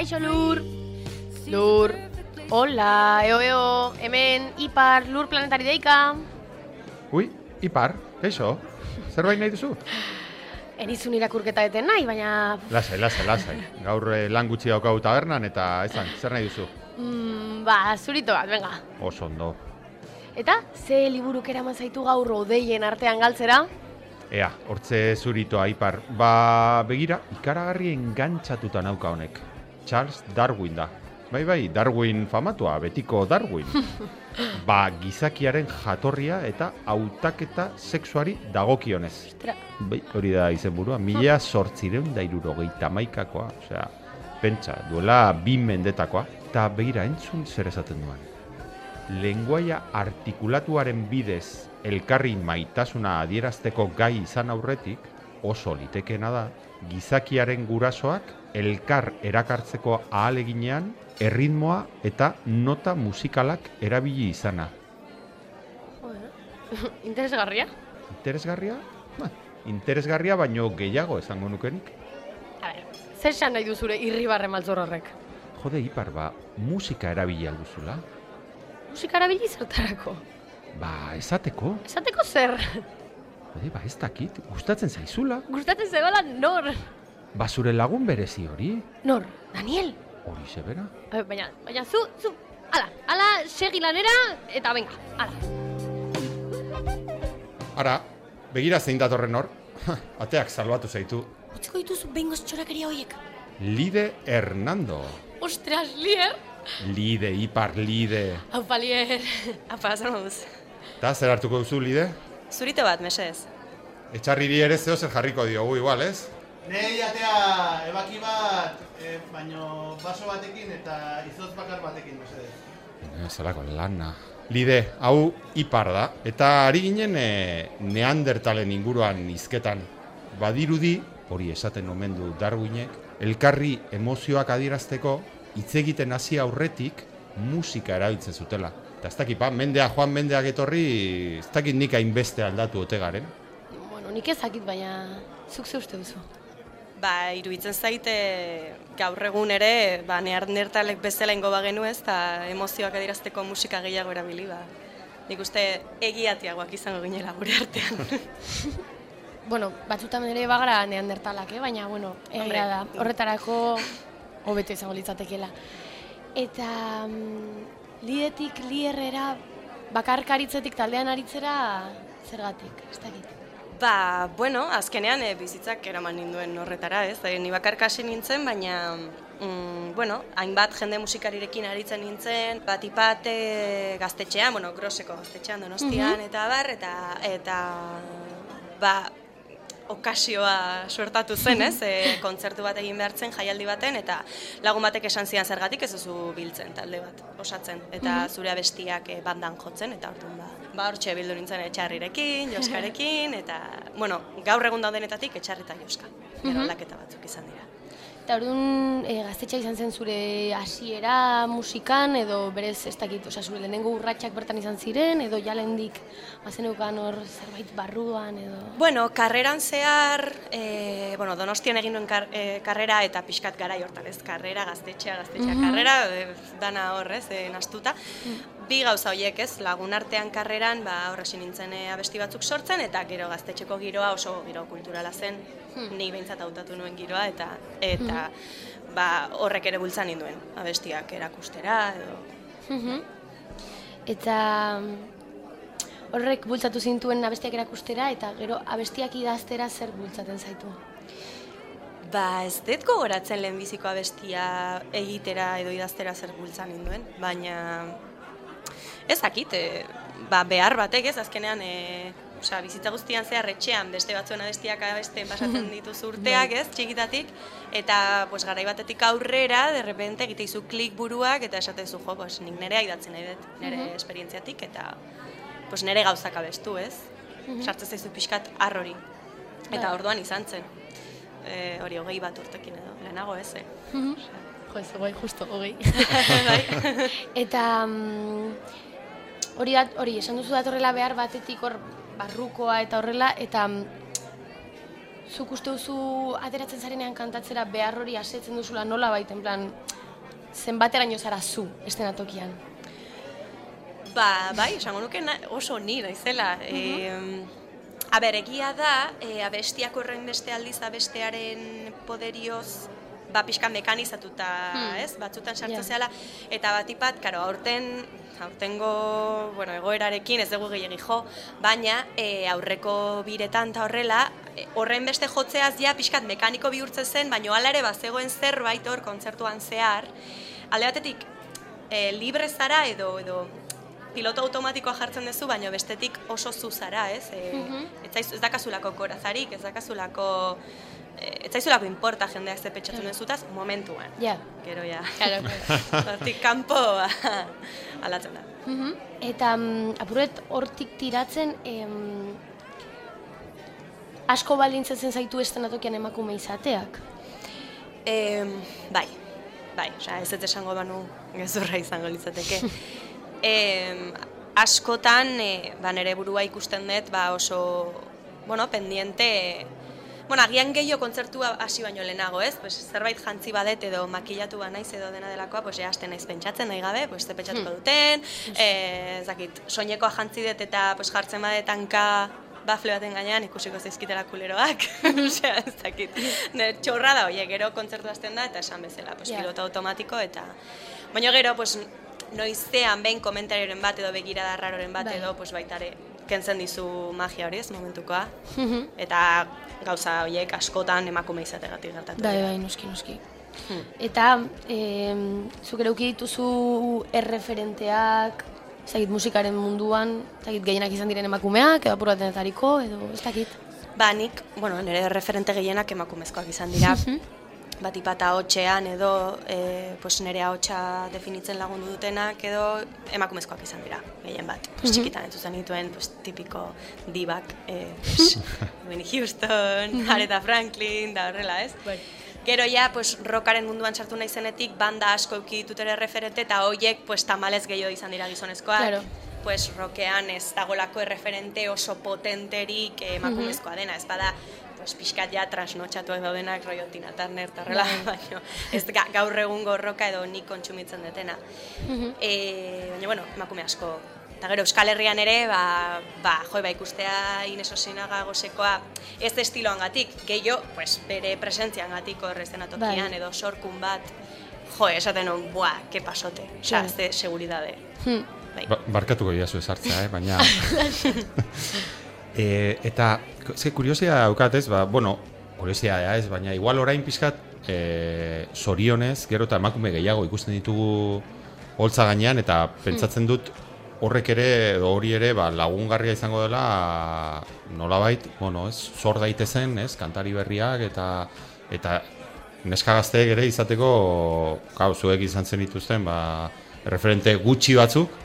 Kaixo lur! Lur! Hola, eo, eo, hemen ipar lur planetari deika! Ui, ipar, kaixo? Zerbait nahi duzu? Enizun irakurketa eten nahi, baina... Lasai, lasai, lasai. Gaur eh, lan gutxi daukau tabernan eta esan, zer nahi duzu? Mm, ba, zurito bat, venga. Oso ondo. Eta, ze liburuk eraman zaitu gaur odeien artean galtzera? Ea, hortze zuritoa ipar. Ba, begira, ikaragarri engantzatuta nauka honek. Charles Darwin da. Bai, bai, Darwin famatua, betiko Darwin. ba, gizakiaren jatorria eta hautaketa sexuari dagokionez. Ostra, Bai, hori da izenburua, mila sortzireun da irurogeita maikakoa, osea, pentsa, duela bi mendetakoa, eta begira entzun zer esaten duan. Lenguaia artikulatuaren bidez elkarri maitasuna adierazteko gai izan aurretik, oso litekeena da, gizakiaren gurasoak elkar erakartzeko ahaleginean erritmoa eta nota musikalak erabili izana. Interesgarria. Interesgarria? Ba, interesgarria baino gehiago esango nukenik. A ber, zer esan nahi duzure irribarre maltzor horrek? Jode, ipar, ba, musika erabili alduzula. Musika erabili zertarako. Ba, esateko, Esateko zer? jode, ba, ez dakit, gustatzen zaizula. Gustatzen zebala nor? Ba, zure lagun berezi hori, Nor? Daniel? Hori zebera. A ber, baina, baina zu, zu, ala, ala, segi lanera, eta venga, ala. Ara, begira zein datorren hor, ateak salbatu zaitu. Utziko dituzu behingoz txorakeria horiek. Lide Hernando. Ostras, lier! Lide, ipar, lide. Hau palier. Apa, zer moduz? Ta zer hartuko duzu, lide? Zurito bat, mesedez. Etxarriri ere zeo zer jarriko diogu igual, ez? Nei atea ebaki bat, e, baino baso batekin eta izotz bakar batekin, mesedez. Eh, Zelako lana. Lide, hau ipar da. Eta ari ginen e, neandertalen inguruan izketan. Badirudi, hori esaten omen du Darwinek, elkarri emozioak adierazteko hitz egiten hasi aurretik musika erabiltzen zutela. Eta ez dakit, ba, mendea joan mendeak etorri, ez dakit nik hainbeste aldatu ote garen. Bueno, nik ezakit, baina zuk ze uste duzu. Ba, iruditzen zaite gaur egun ere, ba, neandertalek bezala ingo bagenu ez, eta emozioak adirazteko musika gehiago erabili, ba. Nik uste egiatiagoak izango ginela gure artean. Bueno, batzutan ere bagara neandertalak, eh? baina, bueno, egia da. Horretarako hobeto izango litzatekeela. Eta mm, lidetik lierrera bakarkaritzetik taldean aritzera zergatik, ez dakit. Ba, bueno, azkenean e, bizitzak eraman ninduen horretara, ez? E, ni bakarka hasi nintzen, baina mm, bueno, hainbat jende musikarirekin aritzen nintzen, bat ipat e, gaztetxean, bueno, groseko gaztetxean donostian, eta bar, eta, eta ba, okasioa suertatu zen, ez? E, kontzertu bat egin behar zen, jaialdi baten, eta lagun batek esan zidan zergatik ez duzu biltzen talde bat, osatzen, eta zure abestiak e, bandan jotzen, eta orduan ba, ba hortxe bildu nintzen etxarrirekin, joskarekin, eta, bueno, gaur egun daudenetatik etxarri eta joska. Gero aldaketa batzuk izan dira. Eta orduan e, gaztetxa izan zen zure hasiera musikan, edo berez ez dakit, osea, zure lehenengo urratsak bertan izan ziren, edo jalendik bazeneukan hor zerbait barruan, edo... Bueno, karreran zehar, e, bueno, donostian egin nuen kar, e, karrera eta pixkat gara hortan, ez? Karrera, gaztetxea, gaztetxea, karrera, e, dana horrez, e, nastuta. Bi gauza horiek, ez? Lagun artean karreran, ba, horra hasi nintzen abesti batzuk sortzen, eta gero gaztetxeko giroa oso giro kulturala zen, ni behintzat hautatu nuen giroa, eta eta ba, horrek ere bultzan ninduen, abestiak erakustera, edo... Mhm. Eta mm, horrek bultzatu zintuen abestiak erakustera, eta gero abestiak idaztera zer bultzaten zaitu. Ba, ez dut gogoratzen lehenbiziko abestia egitera edo idaztera zer bultzan ninduen, baina ez dakit, e, ba, behar batek ez, azkenean, e, osea, bizitza guztian zehar etxean beste batzuen abestiak abesten pasatzen dituzu urteak, ez, txikitatik, eta pues, garai batetik aurrera, de repente, egite izu klik buruak, eta esatezu, jo, pues, nik nerea idatzen nahi dut, nire esperientziatik, eta pues, nire gauzak abestu, ez? Sartzen zaizu pixkat arrori. Eta Bai. orduan izan zen. E, hori hogei bat urtekin edo, lehenago ez, eh? Mhm. Jo, ez guai, justo, hogei. bai. Eta mm, hori da, hori esan duzu datorrela behar batetik hor barrukoa eta horrela eta mm, zuk uste duzu ateratzen zarenean kantatzera behar hori asetzen duzula nola baiten plan zenbateraino zara zu estenatokian. Ba, bai, esango nuke oso ni naizela. E, a ber, egia da, e, abestiak horren beste aldiz abestearen poderioz ba, pixka mekanizatuta, Hmm. ez? Batzutan sartu Ja. zehala, eta batipat, karo, aurten, aurtengo, bueno, egoerarekin ez dugu gehiagi jo, baina e, aurreko biretan eta horrela, e, horren beste jotzeaz ja pixkat mekaniko bihurtzen zen, baina hala ere bazegoen zerbait hor kontzertuan zehar, alde batetik, e, libre zara edo edo piloto automatikoa jartzen duzu, baina bestetik oso zu zara, ez? E, Mhm. ez, zaiz, ez dakazulako korazarik, ez dakazulako ez zaizulako importa jendeak ze petxatzen duzutaz momentuan. Ja. Gero ja. Claro. Hortik kanpo aldatzen da. Mhm. Eta mm, apuret hortik tiratzen em, asko balintzatzen zaitu estenatokian emakume izateak. E, bai, bai, osea, ez ez esango banu gezurra izango litzateke. e, askotan, e, ba, nere burua ikusten dut, ba, oso, bueno, pendiente, bueno, agian gehiago kontzertua hasi baino lehenago, ez? Pues, zerbait jantzi badet edo makillatu ba naiz edo dena delakoa, pues, ja, hasten naiz pentsatzen nahi gabe, pues, ze pentsatuko duten, e, ez dakit, soinekoa jantzi dut eta pues, jartzen badet hanka bafle baten gainean ikusiko zaizkitela kuleroak. Osea, ez dakit. Ne, txorra da, oie, gero kontzertu hasten da eta esan bezala, pues, Ja. piloto automatiko eta... Baina gero, pues, noizean behin komentarioren bat edo begirada raroren bat Bai. edo, pues, baitare kentzen dizu magia hori ez, momentukoa. Mhm. Eta gauza horiek askotan emakume izategatik gertatu. Bai, bai, noski, noski. Hmm. Eta, em, zuk ere dituzu erreferenteak, ez dakit musikaren munduan, ez dakit gehienak izan diren emakumeak, edo apur batenetariko, edo ez dakit. Ba, nik, bueno, nire referente gehienak emakumezkoak izan dira. Batipat ahotxean edo e, pues nire ahotsa definitzen lagundu dutenak edo emakumezkoak izan dira, gehien bat. Pues, txikitan entzuzen dituen pues, tipiko dibak, e, pues, Whitney Houston, Aretha Franklin, da horrela, ez? Bai. Gero ja, pues, rockaren munduan sartu naizenetik, banda asko euki ditut ere referente, eta hoiek pues, tamalez gehiago izan dira gizonezkoak. Claro. Pues, rockean ez dagolako erreferente oso potenterik eh, emakumezkoa dena, ez bada, pues, pixkat ja trasnotxatuak daudenak rollo Tina Turner eta horrela, baina ez ga, gaur egungo roka edo nik kontsumitzen detena. e, baina, bueno, emakume asko. Eta gero Euskal Herrian ere, ba, ba, jo, ba, ikustea Ines Osinaga gozekoa ez estiloangatik, gehiago, pues, bere presentziangatik hor eszenatokian Bai. edo sorkun bat, jo, esaten hon, buah, ke pasote, Claro. ze seguridade. Hmm. Bai. Ba, barkatuko diazu ezartzea, eh? baina... e, eta, ze kuriosia daukat ez, ba, bueno, kuriosia da ez, baina igual orain pixkat, e, sorionez, gero eta emakume gehiago ikusten ditugu holtza gainean, eta pentsatzen dut horrek ere, hori ere, ba, lagungarria izango dela, nolabait, bueno, ez, sor daitezen, ez, kantari berriak, eta, eta neska gazteek ere izateko, gau, zuek izan zen dituzten, ba, referente gutxi batzuk,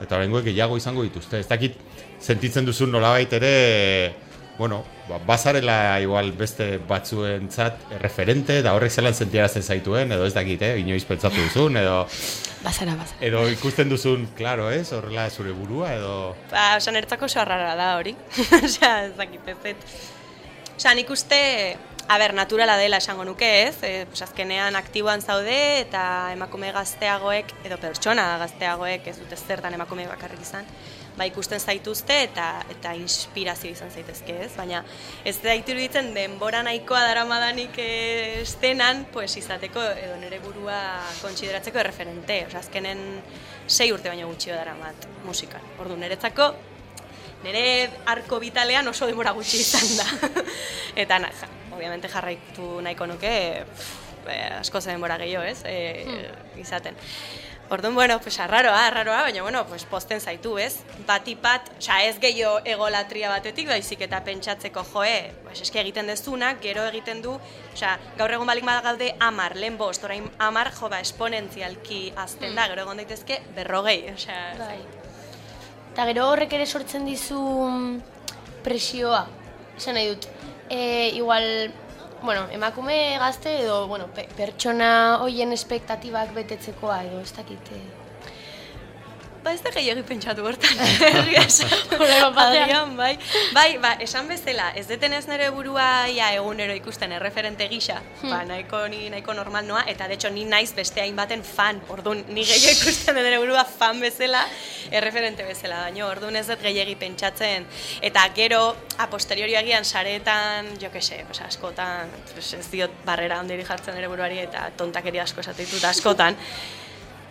eta horrengoek gehiago izango dituzte. Ez dakit sentitzen duzun nolabait ere, bueno, ba, bazarela igual beste batzuentzat referente, da horrek zelan sentiarazten zaituen, edo ez dakit, eh, inoiz pentsatu duzun, edo, Bazara, bazara. edo ikusten duzun, claro, ez, horrela zure burua, edo... Ba, osa, niretzako oso da hori. Osea, ez dakit, ez dut. Osea, nik uste, a ber, naturala dela esango nuke, ez? E, pues, azkenean aktiboan zaude eta emakume gazteagoek, edo pertsona gazteagoek, ez dute zertan emakume bakarrik izan, ba, ikusten zaituzte eta eta inspirazio izan zaitezke, ez? Baina ez da iruditzen denbora nahikoa daramadanik eh, estenan, pues izateko edo nire burua kontsideratzeko erreferente. Osea, azkenen sei urte baino gutxi daramat musikan. Ordu niretzako nire arko vitalean oso denbora gutxi izan da. Eta na, ja, obviamente jarraitu nahiko nuke pff, eh, asko ze denbora gehiago, ez? E, izaten. Orduan, bueno, pues arraroa, arraroa, baina, bueno, pues posten zaitu, ez? Batipat, osea, ez gehiago egolatria batetik, baizik eta pentsatzeko joe, pues eski egiten dezunak, gero egiten du, osea, gaur egun balik gaude amar, lehen bost, orain amar, jo, ba, esponentzialki azten da, gero egon daitezke berrogei, ez Bai. Eta gero horrek ere sortzen dizu mm, presioa. Esan nahi dut, E, igual, bueno, emakume gazte edo, bueno, pe- pertsona hoien espektatibak betetzekoa edo, ez dakit. Ba, ez da gehiagi pentsatu hortan. Agian, bai. Bai, ba, esan bezala, ez detenez nire burua ia egunero ikusten erreferente gisa, ba, nahiko, ni, nahiko normal noa, eta de hecho ni naiz beste hainbaten fan, orduan ni gehiago ikusten dut nire burua fan bezala, erreferente bezala, baino, orduan ez dut gehiagi pentsatzen, eta gero, a posteriori agian saretan, jo que se, pues, askotan, pues, ez diot barrera ondiri jartzen nire buruari, eta tontakeria asko esate ditut askotan,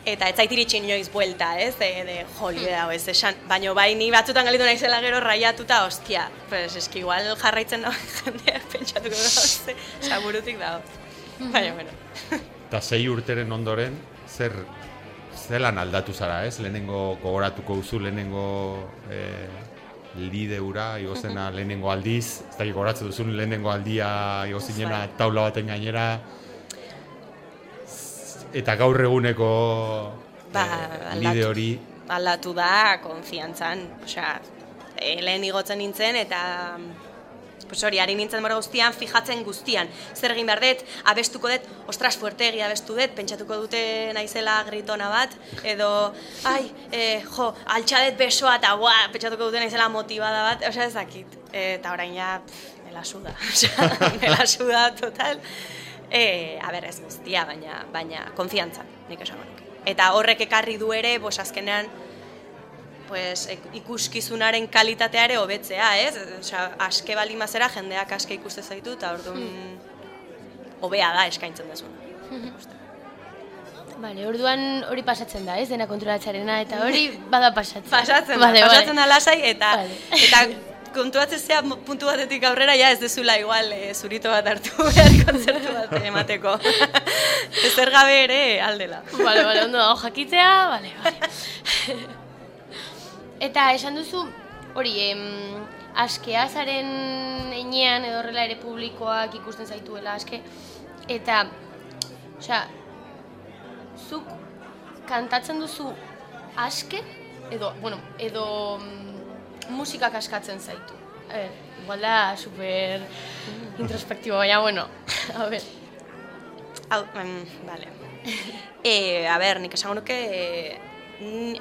Eta ez zait iritsi inoiz buelta, ez, de, de joli hau ez esan. Baina bai ni batzutan galitu naizela gero raiatuta, ostia, pues eski igual jarraitzen da jendeak pentsatuko da, oste, oza, burutik dago. Baina, bueno. Eta sei urteren ondoren, zer zelan aldatu zara, ez? Lehenengo gogoratuko duzu, lehenengo eh, lideura, igozena lehenengo aldiz, ez da gogoratzen duzun lehenengo aldia igozinena Bai. taula baten gainera, eta gaur eguneko Ba, eh, aldatu. lide hori, Aldatu da, konfiantzan, osea, e, lehen igotzen nintzen eta pues hori, ari nintzen mora guztian, fijatzen guztian. Zer egin behar dut, abestuko dut, ostras, fuertegi abestu dut, pentsatuko dute naizela gritona bat, edo, ai, e, jo, altxadet besoa eta, buah, pentsatuko dute naizela motivada bat, osea, ez dakit. E, eta orain ja, pff, me la suda, osea, me la suda total. E, a ber, ez guztia, baina, baina, konfiantza, nik esango nuke. Eta horrek ekarri du ere, bos, azkenean, pues, ik- ikuskizunaren kalitatea ere hobetzea, ez? Osea, aske baldin bazera jendeak aske ikuste zaitu eta orduan hobea da eskaintzen dezuna. Bale, orduan hori pasatzen da, ez? Dena kontrolatzearena eta hori bada pasatzen. Pasatzen bale. pasatzen da lasai eta Vale. eta kontuatzen zea puntu batetik aurrera ja ez dezula igual e, zurito bat hartu behar kontzertu bat emateko. Ezer gabe ere aldela. Bale, bale, ondo dago jakitzea, bale, bale. Eta esan duzu, hori, em, askea zaren enean edo horrela ere publikoak ikusten zaituela aske, eta, osea, zuk kantatzen duzu aske, edo, bueno, edo musikak askatzen zaitu. A ber, igual da super introspektibo, baina, bueno, a ber. Hau, em, vale. E, a ber, nik esango nuke, e,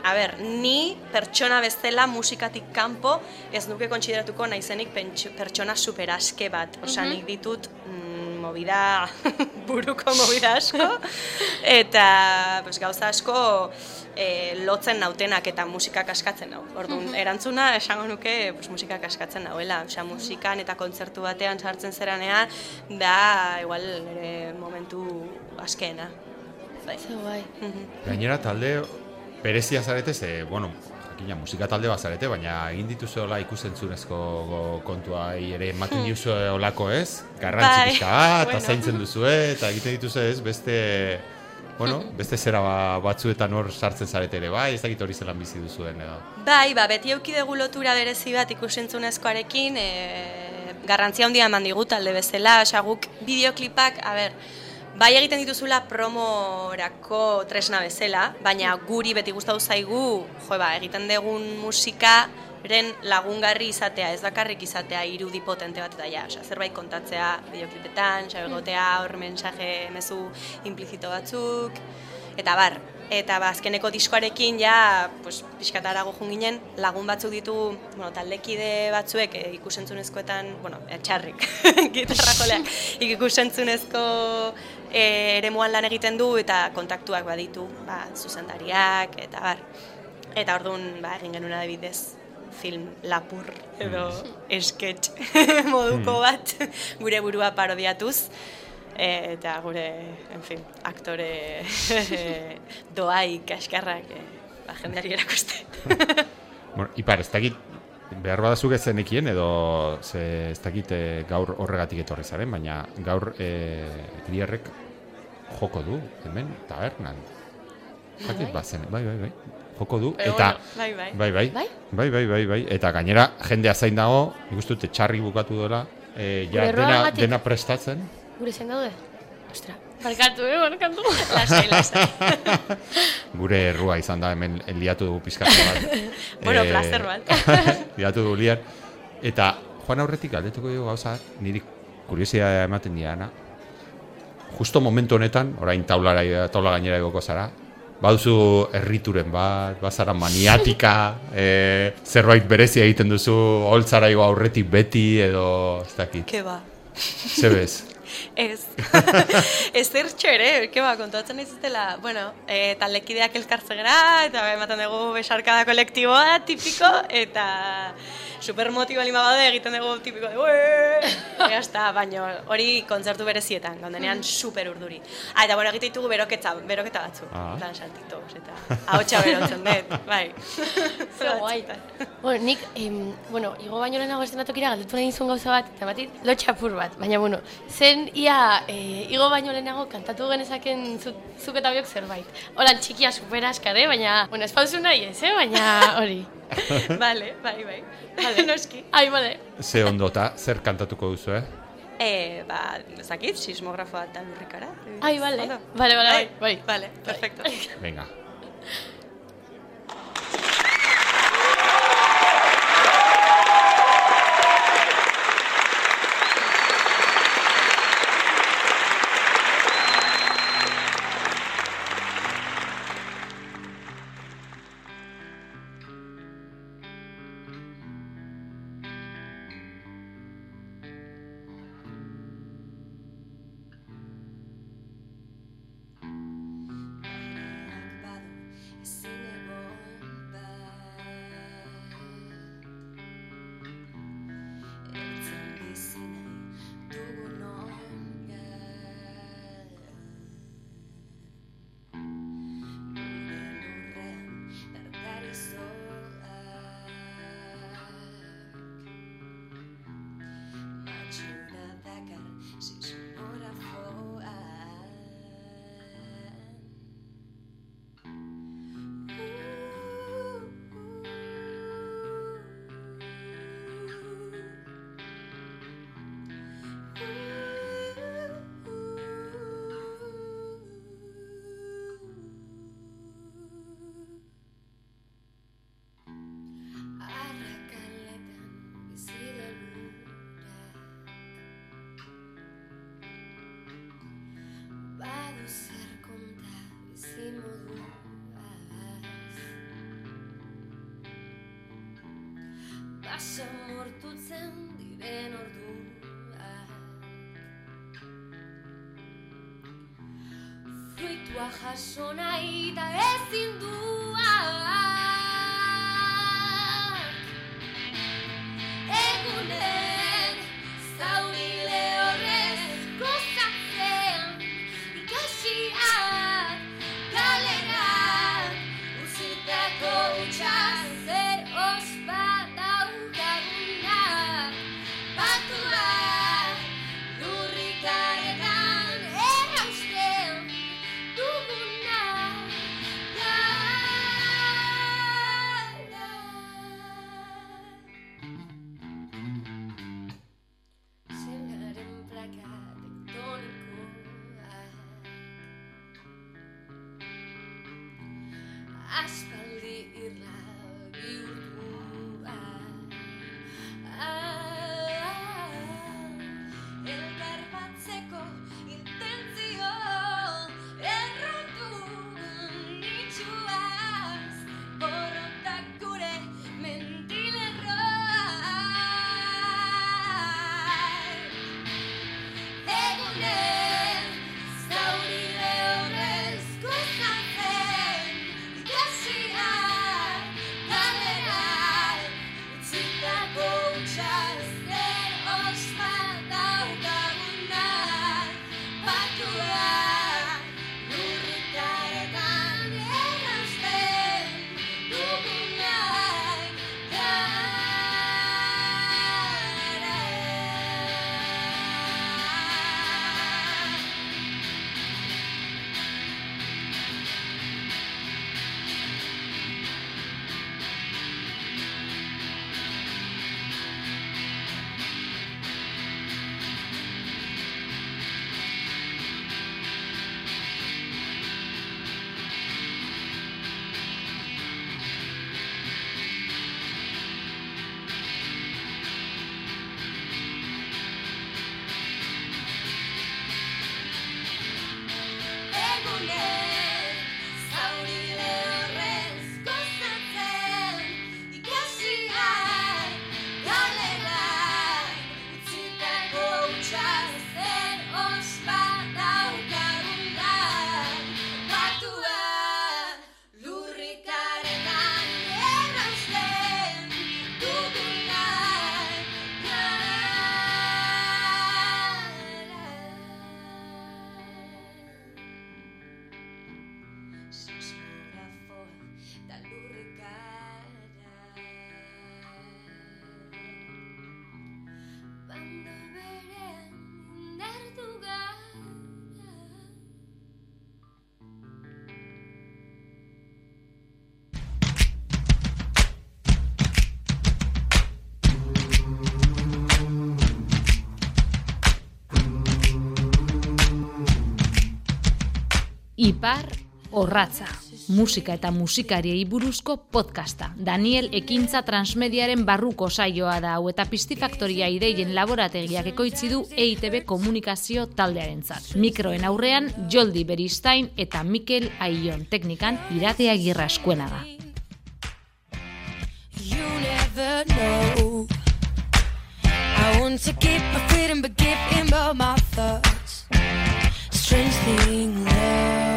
a ber, ni pertsona bezala musikatik kanpo ez nuke kontsideratuko naizenik pertsona superaske bat. Osea, nik ditut mm, movida, buruko movida asko, eta pues, gauza asko e, lotzen nautenak eta musikak askatzen nau. Orduan, erantzuna esango nuke pues, musikak askatzen nauela. Osea, musikan eta kontzertu batean sartzen zeranean, da, igual, nire momentu askeena. Bai. Mhm. Gainera talde berezia zarete, ze, bueno, jakina, musika talde bat zarete, baina egin dituzu hola ikusentzunezko kontuai ere ematen diuzu olako ez? Garrantzi Bai, pixka bat, bueno. zaintzen duzue, eta egiten dituzu ez, beste, bueno, beste zera ba- batzuetan hor sartzen zarete ere, bai, ez dakit hori zelan bizi duzuen edo. Bai, ba, beti euki dugu lotura berezi bat ikusentzunezkoarekin, e, garrantzia handia eman digu talde bezala, osea guk bideoklipak, a ber, bai egiten dituzula promorako tresna bezala, baina guri beti gustatu zaigu, jo ba, egiten dugun musika ren lagungarri izatea, ez bakarrik izatea irudi potente bat eta ja, osea, zerbait kontatzea bideoklipetan, osea, egotea hor mensaje mezu implizito batzuk, eta bar, eta ba, azkeneko diskoarekin ja, pues, pixkatarago jun ginen, lagun batzuk ditu, bueno, taldekide batzuek e, ikusentzunezkoetan, bueno, e, txarrik, gitarra joleak, ikusentzunezko e, eremuan lan egiten du eta kontaktuak baditu, ba, zuzendariak, eta bar. Eta orduan, ba, egin genuen adibidez, film lapur edo sketch moduko bat gure burua parodiatuz e, eta gure, en fin, aktore doai kaskarrak e, ba, jendeari erakuste. Bueno, ipar, ez dakit, behar badazuk ez zenekien, edo ze, ez dakit eh, gaur horregatik etorri zaren, baina gaur Grierrek joko du, hemen, tabernan. Ez dakit, bazen, bai, bai, bai, joko du, Pero eta... bueno, bai, bai. Bai, bai, Bai? bai, bai, bai, bai, eta gainera jendea zain dago, nik uste txarri bukatu dola, e, ja, Gure dena, dena prestatzen. Gure zen gaude? Ostra, barkatu, eh, barkatu. Lasai, lasai. Gure errua izan da, hemen liatu dugu pizkatu bat. Bueno, Eh, placer bat. liatu dugu liar. Eta, joan aurretik galdetuko dugu gauza, niri kuriosia ematen diana. Justo momentu honetan, orain taulara, taula gainera egoko zara, baduzu errituren bat, bazara maniatika, e, zerbait berezia egiten duzu, holtzara igo aurretik beti, edo, ez dakit, Ke ba. zebez. Ez. Ez zertxo ere, ke ba, kontuatzen ez dela, bueno, e, taldekideak elkartze gara, eta ematen dugu besarkada kolektiboa, tipiko, eta super motiba lima bade egiten dugu tipiko de! Ega está, baino hori kontzertu berezietan, gondenean super urduri. Ah, eta bueno, egite ditugu beroketa, beroketa batzuk, Ah. plan saltitos, eta ahotsa berotzen dut, bai. Zer guai. Bueno, nik, em, bueno, igo baino lehenago estenatokira galdetu nahi zuen gauza bat, eta batit lotxapur bat, baina, bueno, zen ia e, igo baino lehenago kantatu genezaken zu, zuk eta biok zerbait. Holan txikia super askare, baina, bueno, espauzu nahi ez, eh? baina hori. Vale, bai, bai. Vale. Noski. Ai, bale. Ze ondota, zer kantatuko duzu, eh? Eh, ba, ezakit, sismografoa eta lurrikara. Ai, bale. Ondo? Bale, bale, bai, bai. Vale, perfecto. Venga. Baso mortutzen diren ordua Fruitua jaso nahi da ezin Egunen Ipar Orratza, musika eta musikariei buruzko podcasta. Daniel Ekintza Transmediaren barruko saioa da hau eta Pistifaktoria ideien laborategiak ekoitzi du EITB komunikazio taldearentzat. Mikroen aurrean Joldi Beristain eta Mikel Aion teknikan iratea girra eskuenaga. You never know. I want to keep my strange thing left.